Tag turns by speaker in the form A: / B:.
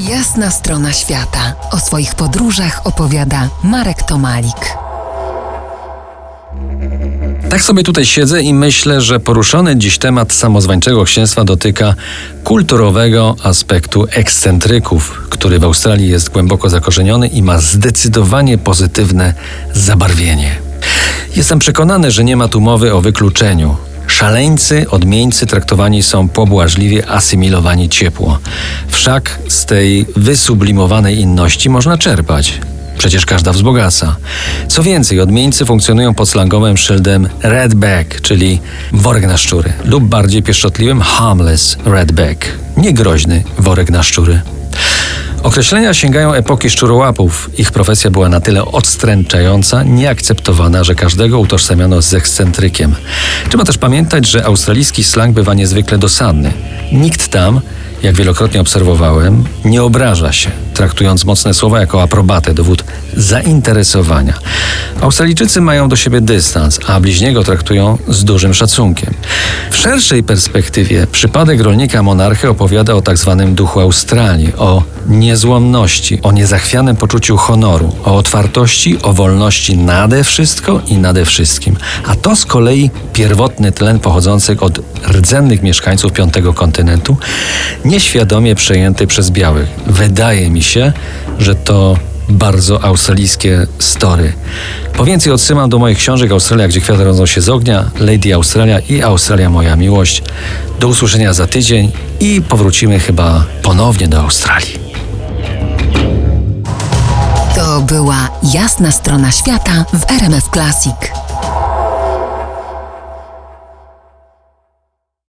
A: Jasna strona świata. O swoich podróżach opowiada Marek Tomalik.
B: Tak sobie tutaj siedzę i myślę, że poruszony dziś temat samozwańczego księstwa dotyka kulturowego aspektu ekscentryków, który w Australii jest głęboko zakorzeniony i ma zdecydowanie pozytywne zabarwienie. Jestem przekonany, że nie ma tu mowy o wykluczeniu. Szaleńcy, odmieńcy traktowani są pobłażliwie, asymilowani ciepło. Wszak z tej wysublimowanej inności można czerpać. Przecież każda wzbogaca. Co więcej, odmieńcy funkcjonują pod slangowym szyldem redback, czyli worek na szczury, lub bardziej pieszczotliwym harmless redback, niegroźny worek na szczury. Określenia sięgają epoki szczurołapów. Ich profesja była na tyle odstręczająca, nieakceptowana, że każdego utożsamiano z ekscentrykiem. Trzeba też pamiętać, że australijski slang bywa niezwykle dosadny. Nikt tam, jak wielokrotnie obserwowałem, nie obraża się, traktując mocne słowa jako aprobatę, dowód zainteresowania. Australijczycy mają do siebie dystans, a bliźniego traktują z dużym szacunkiem. W szerszej perspektywie przypadek rolnika monarchy opowiada o tak zwanym duchu Australii, o niezłomności, o niezachwianym poczuciu honoru, o otwartości, o wolności nade wszystko i nade wszystkim. A to z kolei pierwotny tlen pochodzący od rdzennych mieszkańców piątego kontynentu, nieświadomie przejęty przez białych. Wydaje mi się, że to bardzo australijskie story. Po więcej odsyłam do moich książek Australia, gdzie kwiaty rodzą się z ognia, Lady Australia i Australia Moja Miłość. Do usłyszenia za tydzień i powrócimy chyba ponownie do Australii.
A: To była jasna strona świata w RMF Classic.